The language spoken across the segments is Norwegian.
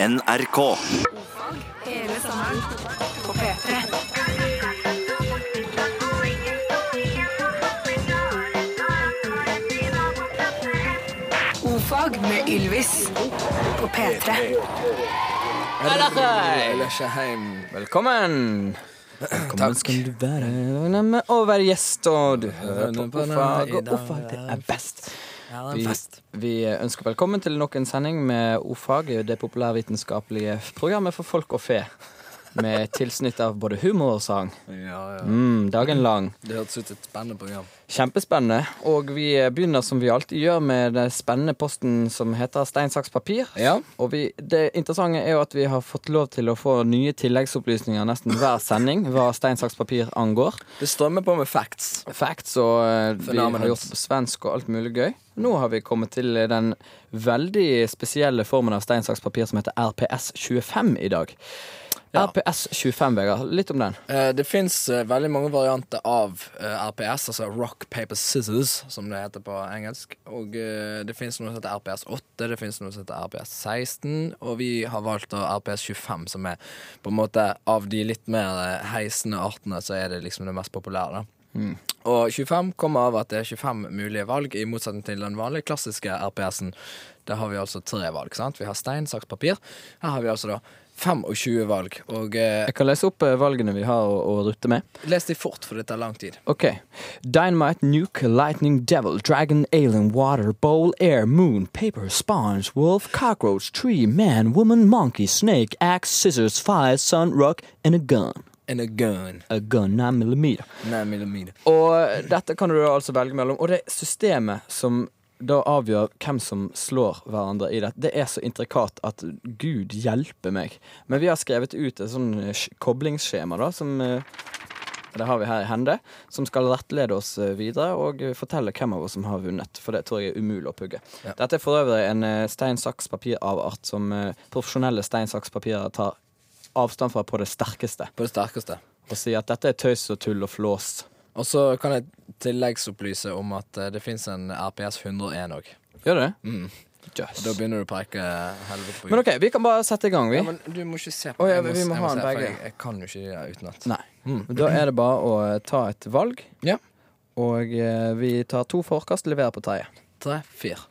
NRK. Hele sommeren på P3. Ofag med Ylvis på P3. Velkommen! Velkommen skal du være med å være gjest, og du hører på Ordfag, og ordfag det er best. Vi, vi ønsker velkommen til nok en sending med Ordfag, det populærvitenskapelige programmet for folk og fe. Med tilsnitt av både humor og sang. Ja, ja. Mm, dagen lang. Det hørtes ut som et spennende program. Kjempespennende. Og vi begynner som vi alltid gjør med den spennende posten som heter stein, saks, papir. Ja. Og vi, det interessante er jo at vi har fått lov til å få nye tilleggsopplysninger nesten hver sending hva stein, saks, papir angår. Det strømmer på med facts. Facts, og eh, vi har gjort det på svensk og alt mulig gøy. Nå har vi kommet til den veldig spesielle formen av stein, saks, papir som heter RPS 25 i dag. Ja. RPS 25, Vegard. Litt om den. Eh, det fins veldig mange varianter av eh, RPS, altså Rock Paper Scissors, som det heter på engelsk. Og eh, det fins noe som heter RPS 8, det fins noe som heter RPS 16, og vi har valgt RPS 25, som er på en måte av de litt mer eh, heisende artene, så er det liksom det mest populære. da. Og 25 kommer av at det er 25 mulige valg, i motsetning til den vanlige klassiske RPS-en. Der har vi altså tre valg. sant? Vi har stein, saks, papir. Her har vi altså da 25 valg. Og eh, Jeg kan lese opp eh, valgene vi har å, å rutte med. les de fort, for det tar lang tid. Ok. Dynamite, nuke, lightning, devil, dragon, alien, water, bowl, air, moon, paper, sponge, wolf, cockroach, tree, man, woman, monkey, snake, axe, scissors, fire, sun, rock and a gun. And a gun. A gun 9 millimeter. 9 millimeter. Og dette kan du altså velge mellom. Og det systemet som da avgjør hvem som slår hverandre i det, det er så intrikat at gud hjelpe meg. Men vi har skrevet ut et sånn eh, koblingsskjema, da, som eh, det har vi her i hende, som skal rettlede oss eh, videre og fortelle hvem av oss som har vunnet. For det tror jeg er umulig å pugge. Ja. Dette er for øvrig en stein, saks, papir-avart som profesjonelle stein, saks, papirer tar avstand fra på det sterkeste. På det sterkeste. Og sier at dette er tøys og tull og flås. Og så kan jeg tilleggsopplyse om at eh, det fins en RPS 101 òg. Gjør det? Mm. Yes. Da begynner du å peke helvete på Men OK, vi kan bare sette i gang, vi. Ja, men du må ikke se på oh, ja, må, vi må jeg ha en begge. Jeg, jeg kan jo ikke det utenat. Nei. Da er det bare å eh, ta et valg, Ja. og eh, vi tar to forkast, leverer på tredje. Tre, fire.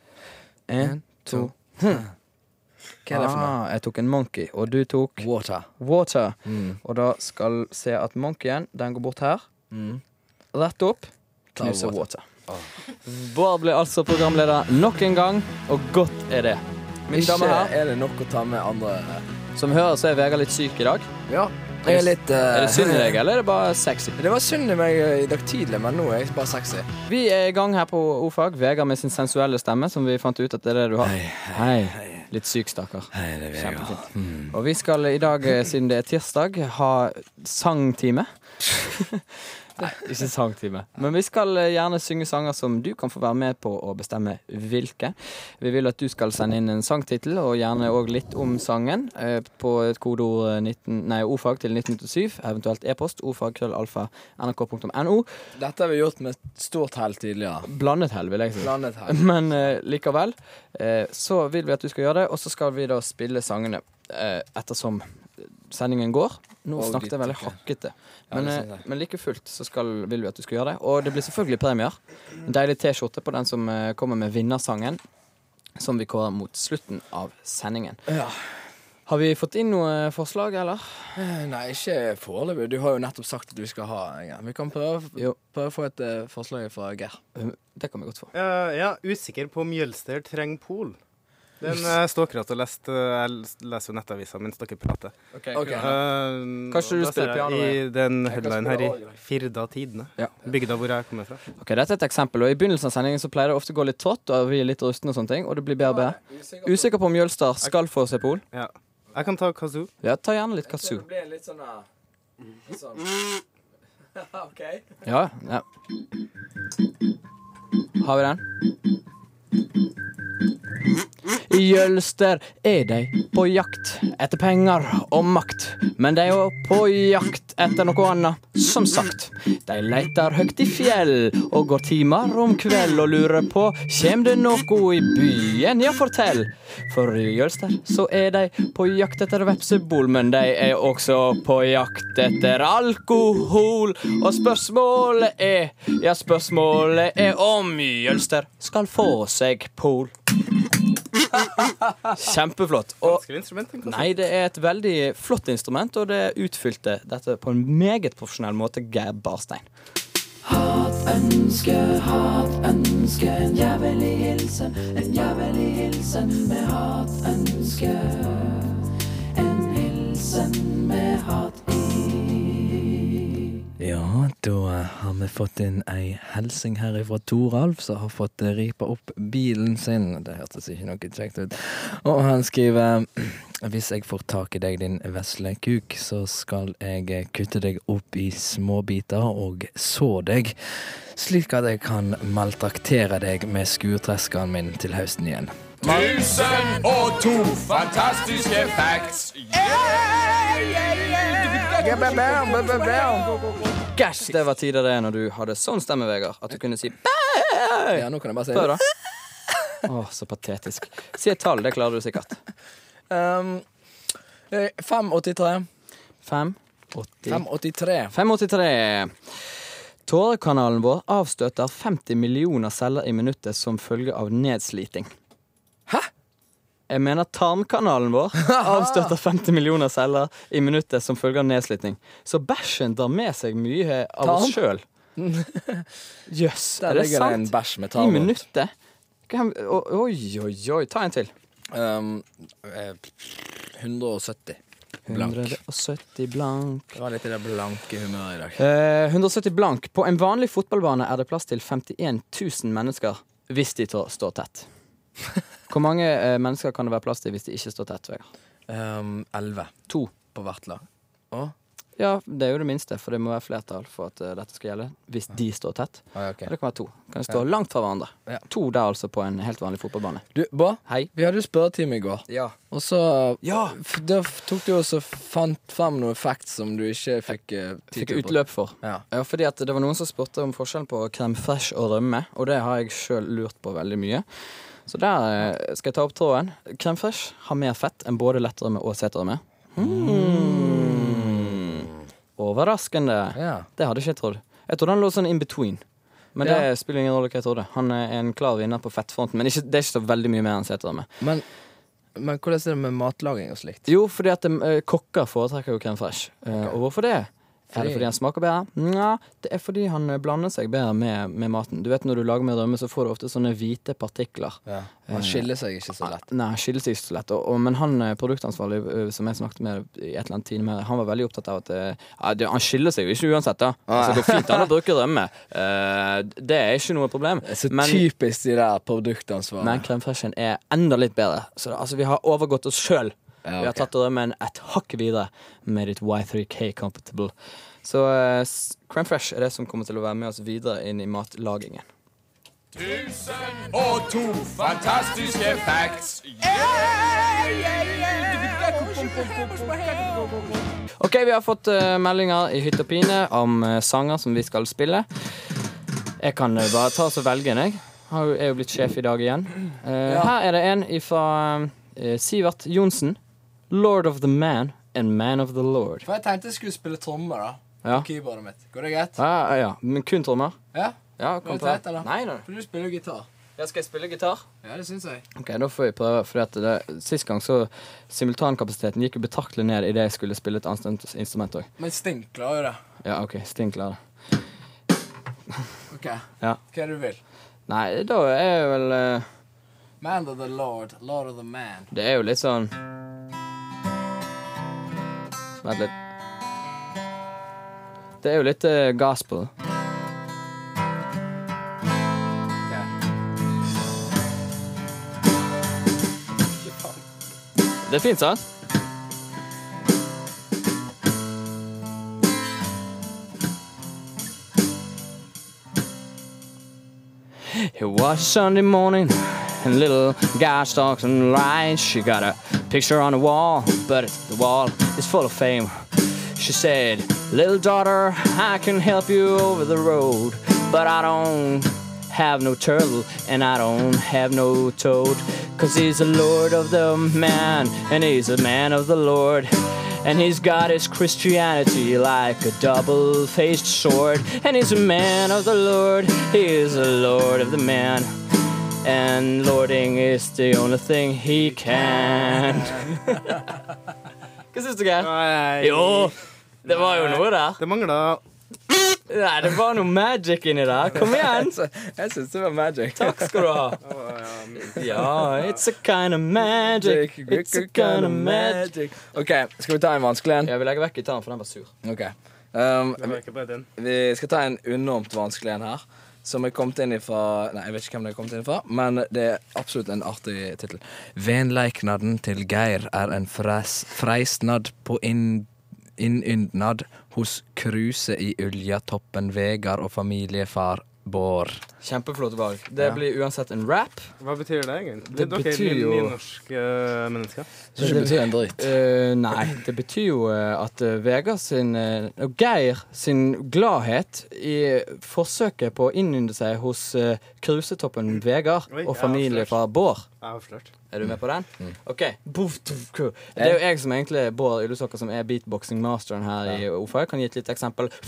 En, to Hva er det for noe? ah, Jeg tok en monkey, og du tok Water. water. Mm. Og da skal se at monkeyen, den går bort her. Mm. Rett opp, Ta knuser water. water. Bård ble altså programleder nok en gang, og godt er det. Mine Ikke damer og er det nok å ta med andre som hører, så er Vegard litt syk i dag. Ja. Jeg er litt uh, Er det synd i deg, eller er det bare sexy? Det var synd i meg eh, i dag tidlig, men nå er jeg bare sexy. Vi er i gang her på ordfag. Vegard med sin sensuelle stemme, som vi fant ut at det er det du har. Hei. hei Litt syk, stakkar. Hei, Kjempefint. Og vi skal i dag, eh, siden det er tirsdag, ha sangtime. Nei, ikke sangtime. Men vi skal eh, gjerne synge sanger som du kan få være med på å bestemme hvilke. Vi vil at du skal sende inn en sangtittel, og gjerne òg litt om sangen, eh, på et kodeord eh, 19, nei, ordfag til 1997, eventuelt e-post ordfag.krøllalfa Dette har vi gjort med stort hell tidligere. Blandet hell, vil jeg si. Blandet hell. Men uh, likevel, uh, så vil vi at du skal gjøre det, og så skal vi da spille sangene uh, ettersom sendingen går. Nå Og snakket jeg veldig hakkete. Men, ja, sånn men like fullt så skal, vil vi at du skal gjøre det. Og det blir selvfølgelig premier. En deilig T-skjorte på den som eh, kommer med vinnersangen, som vi kårer mot slutten av sendingen. Ja. Har vi fått inn noe forslag, eller? Eh, Nei, ikke foreløpig. Du har jo nettopp sagt at du skal ha en. ja. Vi kan prøve, prøve å få et uh, forslag fra Geir. Eh, Det kan vi godt få. Uh, ja, usikker på om Mjølster trenger pol. Den uh, står akkurat og lest, eh, jeg leser jo nettavisa mens dere prater. Okay, okay. Uh, Kanskje du spiller piano, I den headline her i. Firda Tidene, Ja. bygda hvor jeg kommer fra. Ok, Dette er et eksempel. og I begynnelsen av sendingen så pleier det ofte å gå litt trått, og vi er litt rustne og sånne ting, og det blir bedre. Usikker på om Mjølster skal få seg pol? Ja. Jeg kan ta kazoo. Ja, ta gjerne litt kazoo. blir litt sånn sånn OK. Ja, ja. Har vi den? I Jølster er de på jakt etter penger og makt, men de er jo på jakt etter noe annet, som sagt. De leiter høgt i fjell og går timer om kveld og lurer på kjem det noe i byen, ja fortell. For i Jølster så er de på jakt etter vepsebol, men de er også på jakt etter alkohol. Og spørsmålet er, ja spørsmålet er om Jølster skal få seg pol. Kjempeflott. Og Vanskelig instrument. tenker. Nei, det er et veldig flott instrument, og det utfylte dette på en meget profesjonell måte Geir Barstein. Ja, da har vi fått inn ei hilsing her ifra Toralf, som har fått ripa opp bilen sin. Det hørtes ikke noe kjekt ut. Og han skriver Hvis jeg får tak i deg, din vesle kuk, så skal jeg kutte deg opp i småbiter og så deg, slik at jeg kan maltraktere deg med skurtreskeren min til høsten igjen. Tusen og to fantastiske facts. Gash, det var tider det når du hadde sånn stemme, Vegard, at du kunne si bæ. Ja, nå kan jeg bare si Prøv, da. Å, så patetisk. Si et tall, det klarer du sikkert. Um, eh, 583. Fem, åtti 583. 583. Tårekanalen vår avstøter 50 millioner celler i minuttet som følge av nedsliting. Hæ? Jeg mener tarmkanalen vår avstøtter 50 millioner celler i minuttet som følge av nedslitning. Så bæsjen drar med seg mye av oss sjøl. Jøss, er det sant? I minuttet? Oi, oi, oi. Ta en til. Um, eh, 170 blank. 170 blank. Det var litt i det blanke humøret i dag. Uh, 170 blank. På en vanlig fotballbane er det plass til 51 000 mennesker hvis de står tett. Hvor mange eh, mennesker kan det være plass til hvis de ikke står tett? Vegard? Um, 11 To. på hvert lag. Å? Ja, det er jo det minste, for det må være flertall for at eh, dette skal gjelde. Hvis de står tett. Ah, ja, ok. Eller det kan være to. Kan stå langt fra hverandre. Ja. To der altså på en helt vanlig fotballbane. Du, Bård, Hei. vi hadde jo spørretime i går. Ja. Og så Ja. f- Da f- tok du også fant frem noen facts som du ikke fikk uh, tid Fikk til utløp for. Ja. Ja, fordi at det var noen som spurte om forskjellen på crème fresh og rømme, og det har jeg sjøl lurt på veldig mye. Så der eh, skal jeg ta opp tråden. Krem fresh har mer fett enn både lettrømme og seterømme. Mm. Overraskende. ja. Det hadde ikke jeg trodd. Jeg trodde han lå sånn in between. Men Ja. det spiller ingen rolle hva jeg trodde. Han er en klar vinner på fettfronten, men ikke, det er ikke så veldig mye mer enn seterømme. Men, men hvordan er det med matlaging og slikt? Jo, fordi at eh, kokker foretrekker jo krem fresh. Okay. og hvorfor det? Er det Fordi- han smaker bedre? Nja, det er fordi han eh, blander seg bedre med, med maten. Du vet Når du lager med rømme, så får du ofte sånne hvite partikler. Ja. Han skiller seg ikke så lett. Nei, han skiller seg ikke så lett. Og, og, men han eh, produktansvarlig eh, som jeg snakket med i et eller annet time han var veldig opptatt av at eh, ja, det, Han skiller seg jo ikke uansett, da. Altså, det går fint an å bruke rømme. Uh, det er ikke noe problem. Så Men, typisk de der produktansvarlige. men kremfreshen er enda litt bedre. Så altså, vi har overgått oss sjøl. Ja, Vi har tatt en et hakk videre. Made it Y3K compatible. Så uh, s- crème fresh er det som kommer til å være med oss videre inn i matlagingen. Tusen og to fantastiske facts. Yeah Ok, vi har fått uh, meldinger i hytt og pine om uh, sanger som vi skal spille. Jeg kan eh, bare ta og velge en, jeg. Jeg er jo blitt sjef i dag igjen. Eh, Her er det en fra Sivert Johnsen. Lord of the Man and Man of the Lord. For jeg tenkte jeg skulle spille trommer da Ja. på keyboardet mitt. Går det greit? Ja, ja, ja. Men kun trommer? Ja? Ja, kom det teit, eller? Nei, nei. For du spiller jo gitar. Ja, skal jeg spille gitar? Ja, det syns jeg. Ok, Da får vi prøve. For at det, Sist gang så simultankapasiteten gikk jo betraktelig ned idet jeg skulle spille et annet instrument òg. Men Sting klarer jo det. Ja, OK. Sting klarer det. Ok, Ja. Hva er det du vil? Nei, da er jeg vel uh... Man of the Lord, Lord of the Man. Det er jo litt sånn Vent litt. Det er jo litt eh, gospel. Det er fint, sant? It was Sunday morning and little guy stalks and lies. She got a picture on the wall, but the wall is full of fame. She said, Little daughter, I can help you over the road, but I don't have no turtle and I don't have no toad. Cause he's the Lord of the man, and he's a man of the Lord. And he's got his Christianity like a double faced sword. And he's a man of the Lord, he is the Lord of the man. And lording is the only thing he can. Hva syns du, Geir? Jo, det var jo noe der. Det mangla Nei, det var noe magic inni der. Kom igjen. Jeg syns det var magic. Takk skal du ha. Ja, it's a kind of magic. It's a kind of magic. OK, skal vi ta en vanskelig en? Ja, vi legger vekk gitaren, for den var sur. Ok um, den. Vi skal ta en enormt vanskelig en her. Som er kommet inn ifra Nei, jeg vet ikke hvem det er kommet inn ifra, men det er absolutt en artig tittel. Venleiknaden til Geir er en fres, freisnad på inn, innyndnad hos kruse i Uljatoppen Vegard og familiefar Bård. Kjempeflott valg. Det blir uansett en rap. Hva betyr det egentlig? Det Dere betyr er jo- nynorske mennesker. Så det betyr en dritt. Uh, nei, det betyr jo eh, at uh, Vegard sin eh, og Geir sin gladhet i forsøket på å innynde seg hos uh, krusetoppen Vegard og familie fra Bård. Jeg er avslørt. Er du med på den? OK. Buff, tuff, ku. Det er jo jeg som egentlig Bård Yllesokker, som er beatboxing-masteren her i OFA. Jeg kan gi et lite eksempel.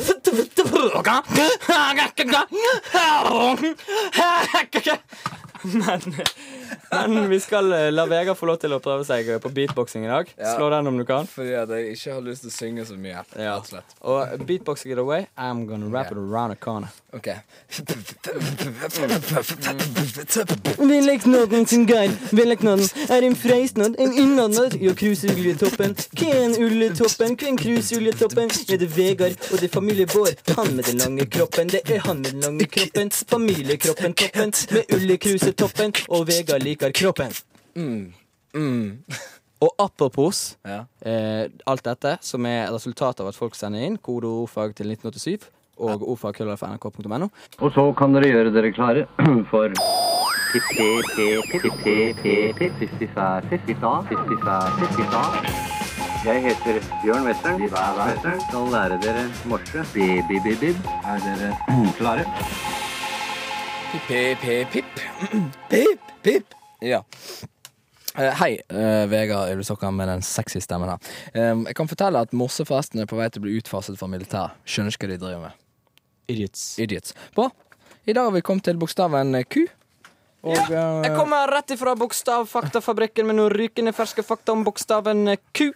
Men, men vi skal eh, la Vegard få lov til å prøve seg på beatboxing i dag. Ja. Slå den om du kan. Fordi at jeg ikke har lyst til å synge så mye. Ja. Og beatboxing it away. I'm gonna wrap it around a corner. OK. Villeknodden sin geir, villeknodden er en freisnod, en innadnod. Jo, krusugletoppen, hvem ulletoppen, kven krusugletoppen? Er det Vegard, og det er familie Bård. Han med den lange kroppen, det er han med den lange kroppen. Familiekroppen toppen, med ullekrusettoppen, og Vegard liker kroppen. Og apropos Ja. eh, alt dette, som er resultatet av at folk sender inn kode ordfag til 1987 og ordfagkrøllalfa.nrk.no. Og så kan dere gjøre dere klare for Jeg heter Bjørn Western. Western skal lære dere morse. Er dere klare? Pip, pip, pip. Pip, pip. Ja. Eh, hei, uh, Vegard Ylvesokker med den sexy stemmen her. Um, jeg kan fortelle at morsefesten er på vei til å bli utfaset fra militæret. Skjønner ikke hva de driver med. Idiots. Idiots. Bra. I dag har vi kommet til bokstaven Q. Og ja, Jeg kommer rett ifra Bokstavfaktafabrikken med noen rykende ferske fakta om bokstaven Q.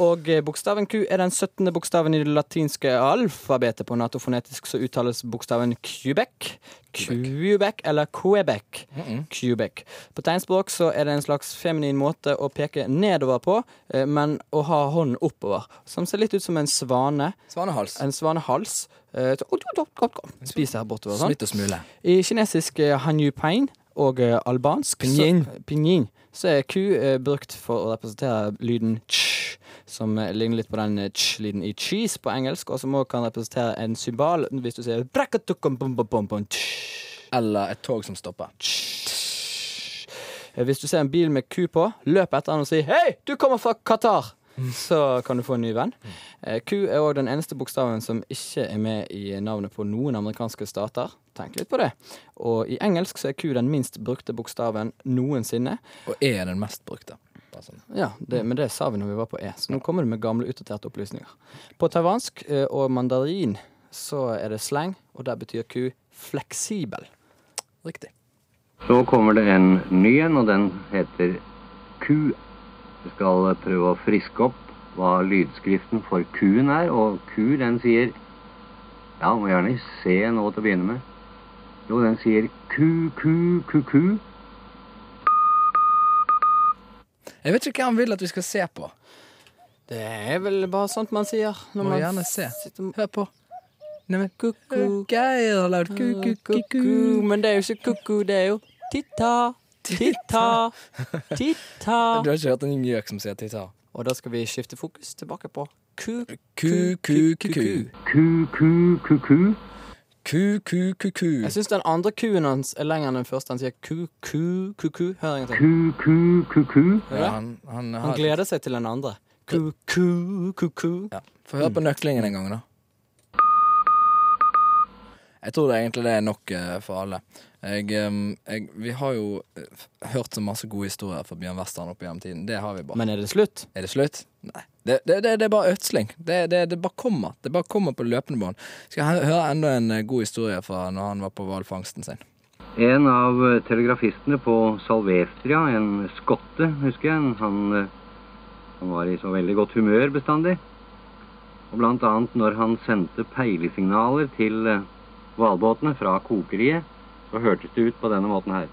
Og eh, bokstaven Q er den 17. bokstaven i det latinske alfabetet. På natofonetisk så uttales bokstaven Quebec. Quebec eller Quebec. Quebec. På tegnspråk så er det en slags feminin måte å peke nedover på, eh, men å ha hånden oppover. Som ser litt ut som en svane. Svanehals. En svanehals. Eh, Spiser her bortover. Sånn. Smitt og smule. I kinesisk hanyu pain og eh, albansk Pinyin. Så, pinyin, så er ku eh, brukt for å representere lyden ch, som eh, ligner litt på den ch-lyden i cheese på engelsk, og som også kan representere en symbal hvis du sier Eller et tog som stopper. Hvis du ser en bil med ku på, løp etter den og si 'Hei, du kommer fra Qatar'. Så kan du få en ny venn. Eh, Q er òg den eneste bokstaven som ikke er med i navnet på noen amerikanske stater. Tenk litt på det. Og i engelsk så er Q den minst brukte bokstaven noensinne. Og E er den mest brukte. Sånn. Ja, det, Men det sa vi når vi var på E, så nå kommer det med gamle, utdaterte opplysninger. På taiwansk eh, og mandarin så er det slang, og der betyr Q fleksibel. Riktig. Så kommer det en ny en, og den heter Q. Vi skal prøve å friske opp hva lydskriften for Q-en er, og Q den sier Ja, må gjerne se nå til å begynne med. Jo, den sier ku, ku, ku, ku. Jeg vet ikke hva han vil at vi skal se på. Det er vel bare sånt man sier. Når Må man gjerne se. Hør på. Neimen, ku-ku. Geir har lagd ku-ku-ku-ku. Ku-ku, Men det er jo ikke ku-ku, det er jo titta, titta, titta. Du har ikke hørt en gjøk som sier titta? Og da skal vi skifte fokus tilbake på ku, Ku-ku-ku-ku. Ku, ku, ku, ku. Ku-ku-ku-ku. Jeg syns den andre ku-en hans er lenger enn den første. Han sier ku-ku-ku-ku. Hør en gang til. Ku-ku-ku-ku. Ja, han, han, Han gleder seg til den andre. Ku-ku-ku-ku. Ja. Få høre på nøklingen en gang, da. Jeg tror det egentlig det er nok eh, for alle. Jeg, jeg, vi har jo eh, hørt så masse gode historier fra Bjørn Western opp gjennom tiden. Det har vi bare. Men er det slutt? Er det slutt? Nei. Det, det, det, det er bare ødsling. Det, det, det bare kommer. Det bare kommer på løpende bånd. Skal jeg høre enda en eh, god historie fra når han var på hvalfangsten sin. En av telegrafistene på Salvestria, en skotte, husker jeg, han, han var i så veldig godt humør bestandig. Og blant annet når han sendte peilesignaler til hvalbåtene fra kokeriet, så hørtes det ut på denne måten her.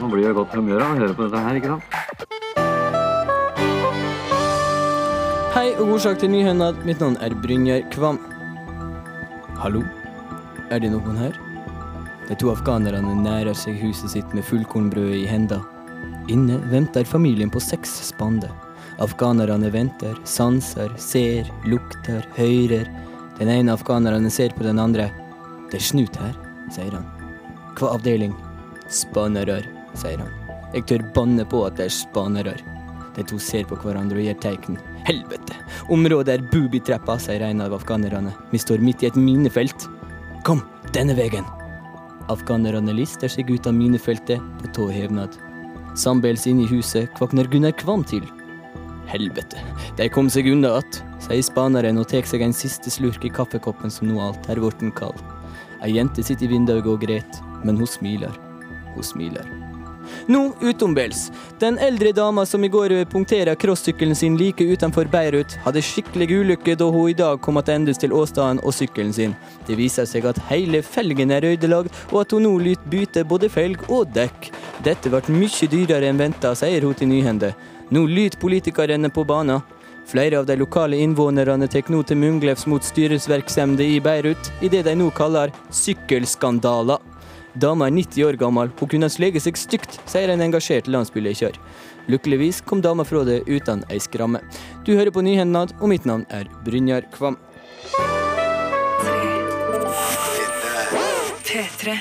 Man blir i godt humør av å høre på dette her, ikke sant? Hei og god sak til Nyhendad. Mitt navn er Brynjar Kvam. Hallo? Er det noen her? De to afghanerne nærer seg huset sitt med fullkornbrød i henda. Inne venter familien på seks spander. Afghanerne venter, sanser, ser, lukter, hører. Den ene afghaneren ser på den andre. Det er snut her, sier han. Hva avdeling? Spanere, sier han. Jeg tør banne på at det er spanere. De to ser på hverandre og gir tegn. Helvete! Området er boobytrappa, sier en av afghanerne. Vi står midt i et minefelt. Kom, denne veien! Afghanerne lister seg ut av minefeltet på tå hevnad. inn i huset kvakner Gunnar Kvam til. Helvete, de kom seg unna att, sier spaneren og tar seg en siste slurk i kaffekoppen som nå alt er blitt kald. Ei jente sitter i vinduet og gret, men hun smiler. Hun smiler. Nå utombels. Den eldre dama som i går punkterte crossykkelen sin like utenfor Beirut, hadde skikkelig ulykke da hun i dag kom tilbake til åstedet og sykkelen sin. Det viser seg at hele felgen er ødelagt, og at hun nå lyt bytte både felg og dekk. Dette ble mye dyrere enn venta, sier hun til Nyhende. Nå lyt politikerne på banen. Flere av de lokale innvånerne tar nå til munglefs mot styresvirksomhet i Beirut i det de nå kaller sykkelskandaler. Dama er 90 år gammel, hun kunne slege seg stygt, sier en engasjert landsbylekjør. Lykkeligvis kom dama fra det uten ei skramme. Du hører på Nyhendad, og mitt navn er Brynjar Kvam. P3.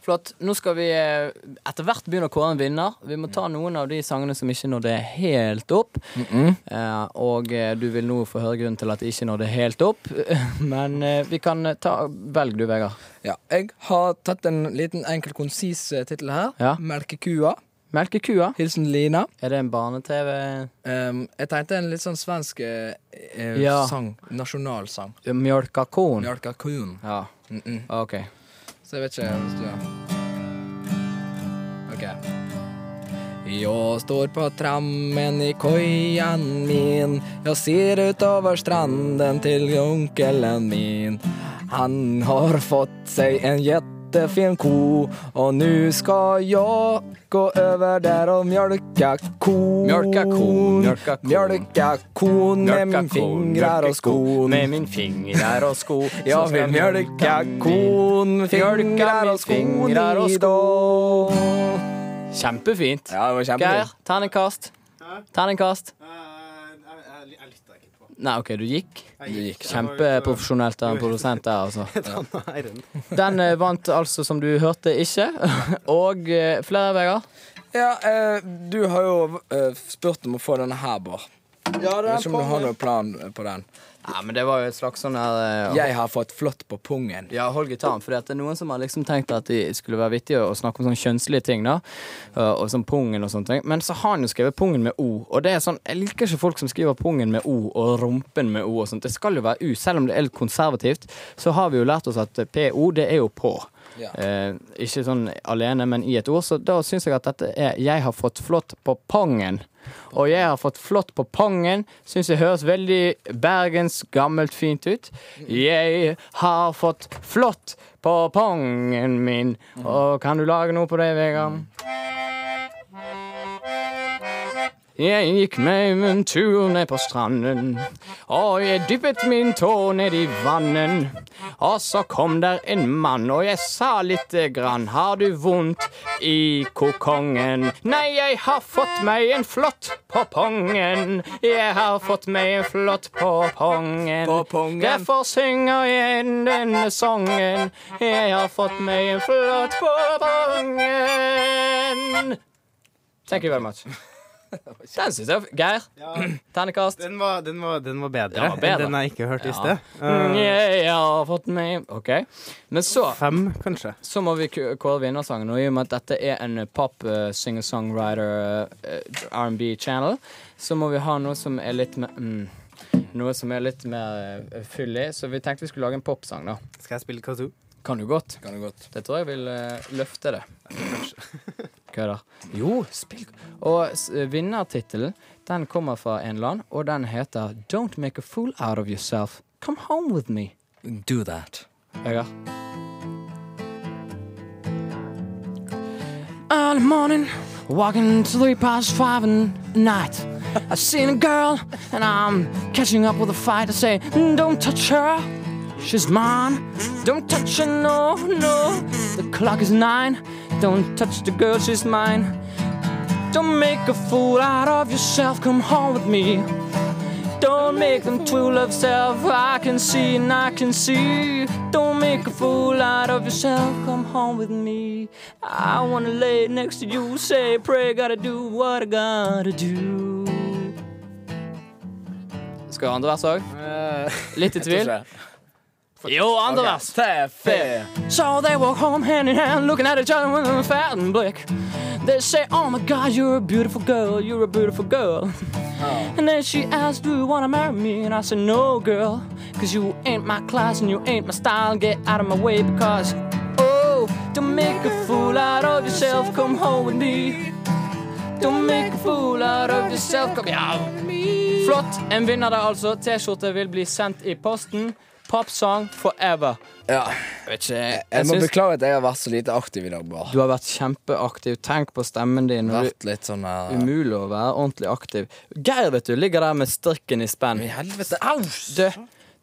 Flott. Nå skal vi eh, etter hvert begynne å kåre en vinner. Vi må ta noen av de sangene som ikke nådde helt opp. Eh, og eh, du vil nå få høre grunnen til at det ikke nådde helt opp. Men eh, vi kan ta Velg du, Vegard. Ja, jeg har tatt en liten enkel, konsis tittel her. Ja. Melkekua. Melkekua. Hilsen Lina. Er det en barne-TV? Um, jeg tenkte en litt sånn svensk eh, Ja. sang. Nasjonalsang. Mjølka kon? Mjølka kon. Ja, Mm -mm. OK. Så jeg vet ikke hvis du... OK. Jå står på trammen i kojan min. Jå ser utover stranden til onkelen min. Han har fått seg en jättefin ko Och nu ska jag gå över där och mjölka kon Mjölka kon, mjölka kon. Mjölka kon med min fingrar och skon Med min fingrar og sko. jag vill mjölka kon med fingrar och skon idag. Kjempefint. Ja, det var Geir, kjempefint. terningkast. Terningkast. Jeg lytta ikke på. Nei, OK, du gikk. Jeg gikk. Kjempeprofesjonelt av en produsent der, altså. Den eh, vant altså, som du hørte, ikke. Og eh, flere, Vegard. Ja, eh, du har jo eh, spurt om å få denne her, Bård. Ja, Vet ikke om du har noen plan på den. Ja, men det var jo et slags sånn her eh, Jeg har fått flått på pungen. Ja, hold gitaren. For det er noen som har liksom tenkt at det skulle være vittig å snakke om sånne kjønnslige ting. da Og og sånn pungen og sånne ting. Men så har han jo skrevet pungen med O. Og det er sånn, jeg liker ikke folk som skriver pungen med O og rumpen med O. og sånt Det skal jo være U. Selv om det er litt konservativt, så har vi jo lært oss at PO, det er jo på. Eh, ikke sånn alene, men i et ord. Så da syns jeg at dette er 'Jeg har fått flått på pangen'. Og 'Jeg har fått flått på pangen' syns jeg høres veldig bergens gammelt fint ut. Jeg har fått flått på pangen min. Og kan du lage noe på det, Vegard? Jeg gikk meg en tur ned på stranden, og jeg dyppet min tå ned i vannen. Og så kom der en mann, og jeg sa lite grann, har du vondt i kokongen? Nei, jeg har fått meg en flott på pongen. Jeg har fått meg en flott på pongen. På pongen. Derfor synger jeg denne sangen. Jeg har fått meg en flott på pongen. Thank you very much. Den syns jeg Geir, ternekast. Den var, den var, den var bedre, Den var bedre. den jeg ikke hørte i sted. Mm, Eh, Jeg har fått meg OK. Men så fem, kanskje. så må vi kåre vinnersangen. Og i og med at dette er en pop uh, singer-songwriter uh, R&B-channel, så må vi ha noe som er litt mer mm, Noe som er litt mer uh, fyldig. Så vi tenkte vi skulle lage en popsang, da. Skal jeg spille kazoo? Kan du godt. Kan du godt. Det tror jeg vil uh, løfte det. Kødder. Jo, spill Og s- eh, vinnertittelen, den kommer fra en land, og den heter Don't Make a Fool Out of Yourself. Come Home With Me. Do that. Vegard. Early morning, walking three past five in night. I seen a girl, and I'm catching up with a fight. I say, don't touch her, she's mine. Don't touch her, no, no. The clock is nine. Don't touch the girl, she's mine. Don't make a fool out of yourself. Come home with me. Don't make them fool of self. I can see and I can see. Don't make a fool out of yourself. Come home with me. I wanna lay next to you. Say, pray, gotta do what I gotta do. Skal jeg ha andre vers òg? Litt i tvil? Jo, andre vers. Fair. So they walk home hand in hand, looking at each other with a fat and blick. They say, Oh my God, you're a beautiful girl, you're a beautiful girl. And then she asked, Do you wanna marry me? And I said, No, girl, cause you ain't my class and you ain't my style. Get out of my way because, oh, don't make a fool out of yourself. Come home with me. Don't make a fool out of yourself. Kom igjen. Flott. En vinner der, altså. T-skjorte vil bli sendt i posten. Popsong forever. Ja. Jeg ikke, Jeg jeg må syns beklage at jeg har vært så lite aktiv i dag, bare. du har vært kjempeaktiv. Tenk på stemmen din. Vært litt sånn uh, umulig å være ordentlig aktiv. Geir vet du, ligger der med strikken i spenn. I helvete. Au!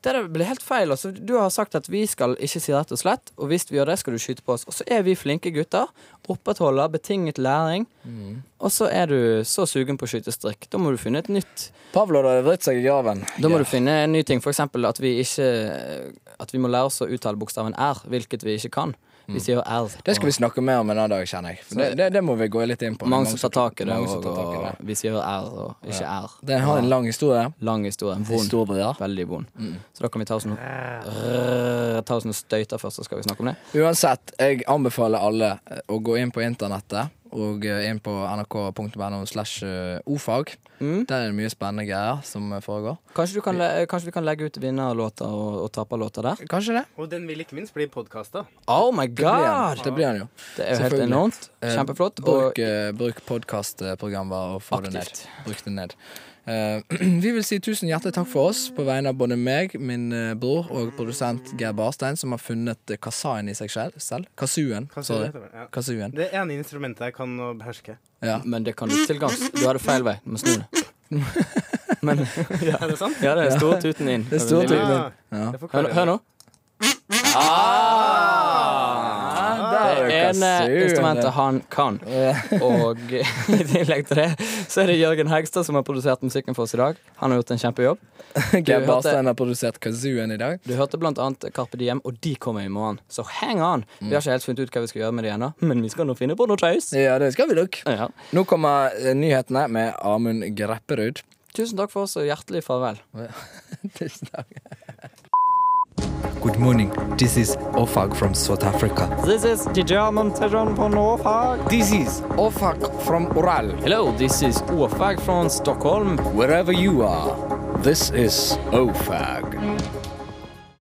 Det blir helt feil. Altså, du har sagt at vi skal ikke si rett og slett, og hvis vi gjør det, skal du skyte på oss. Og så er vi flinke gutter. Opprettholder betinget læring. Og så er du så sugen på å skyte strikk. Da må du finne et nytt Pavlo har vridd seg i graven. Da må du finne en ny ting. For eksempel at vi ikke At vi må lære oss å uttale bokstaven R, hvilket vi ikke kan. Vi sier R. Det skal vi snakke mer om en annen dag, kjenner jeg. Det, det, det må vi gå litt inn på. Mange som tar tak i det, og, og vi sier R og ikke R. Det har en lang historie. Lang historie. Vond. Veldig vond. Så da kan vi ta oss noen, rrr, Ta oss noen støyter først, så skal vi snakke om det. Uansett, jeg anbefaler alle eh, å gå inn på internettet og eh, inn på nrk.no slash eh, ofag. Mm. Der er det mye spennende greier som eh, foregår. Kanskje, du kan, le- kanskje vi kan legge ut vinnerlåter og, og taperlåter der? Kanskje det? Og den vil ikke minst bli podkasta. Oh my Det blir han. god! Det blir han jo. Det er jo helt enormt. Eh, Kjempeflott. Bruk, Og bruk podkastprogrammer og få det ned. Bruk det ned. Eh, vi vil si tusen hjertelig takk for oss på vegne av både meg, min eh, bror og produsent Geir Barstein, som har funnet uh, kasaen i seg selv. selv. Kasuen. Det Ja. Kasuen. Det ene instrumentet jeg kan beherske. Ja. Men det kan du til gangs. Du hadde feil vei. Du må snu det. Men ja. Er det sant? ja, det er stortuten inn. Det er stortuten Ja. Ja. Hør, hør nå. Det er ene instrumentet han kan. Og i tillegg til det så er det Jørgen Hegstad som har produsert musikken for oss i dag. Han har gjort en kjempejobb. Geir Barstein har produsert kazooen i dag. Du hørte blant annet Carpe Diem, og de kommer i morgen. Så hang on! Vi har ikke helt funnet ut hva vi skal gjøre med de ennå, men vi skal nå finne på noe tøys. Ja, det skal vi nok. Ja. Nå kommer eh, nyhetene med Amund Grepperud. Tusen takk for oss, og hjertelig farvel. Tusen takk. Good morning. This is Ofag from South Africa. This is the German version from Ofag. This is Ofag from Ural. Hello, this is Ofag from Stockholm. Wherever you are, this is OFAG.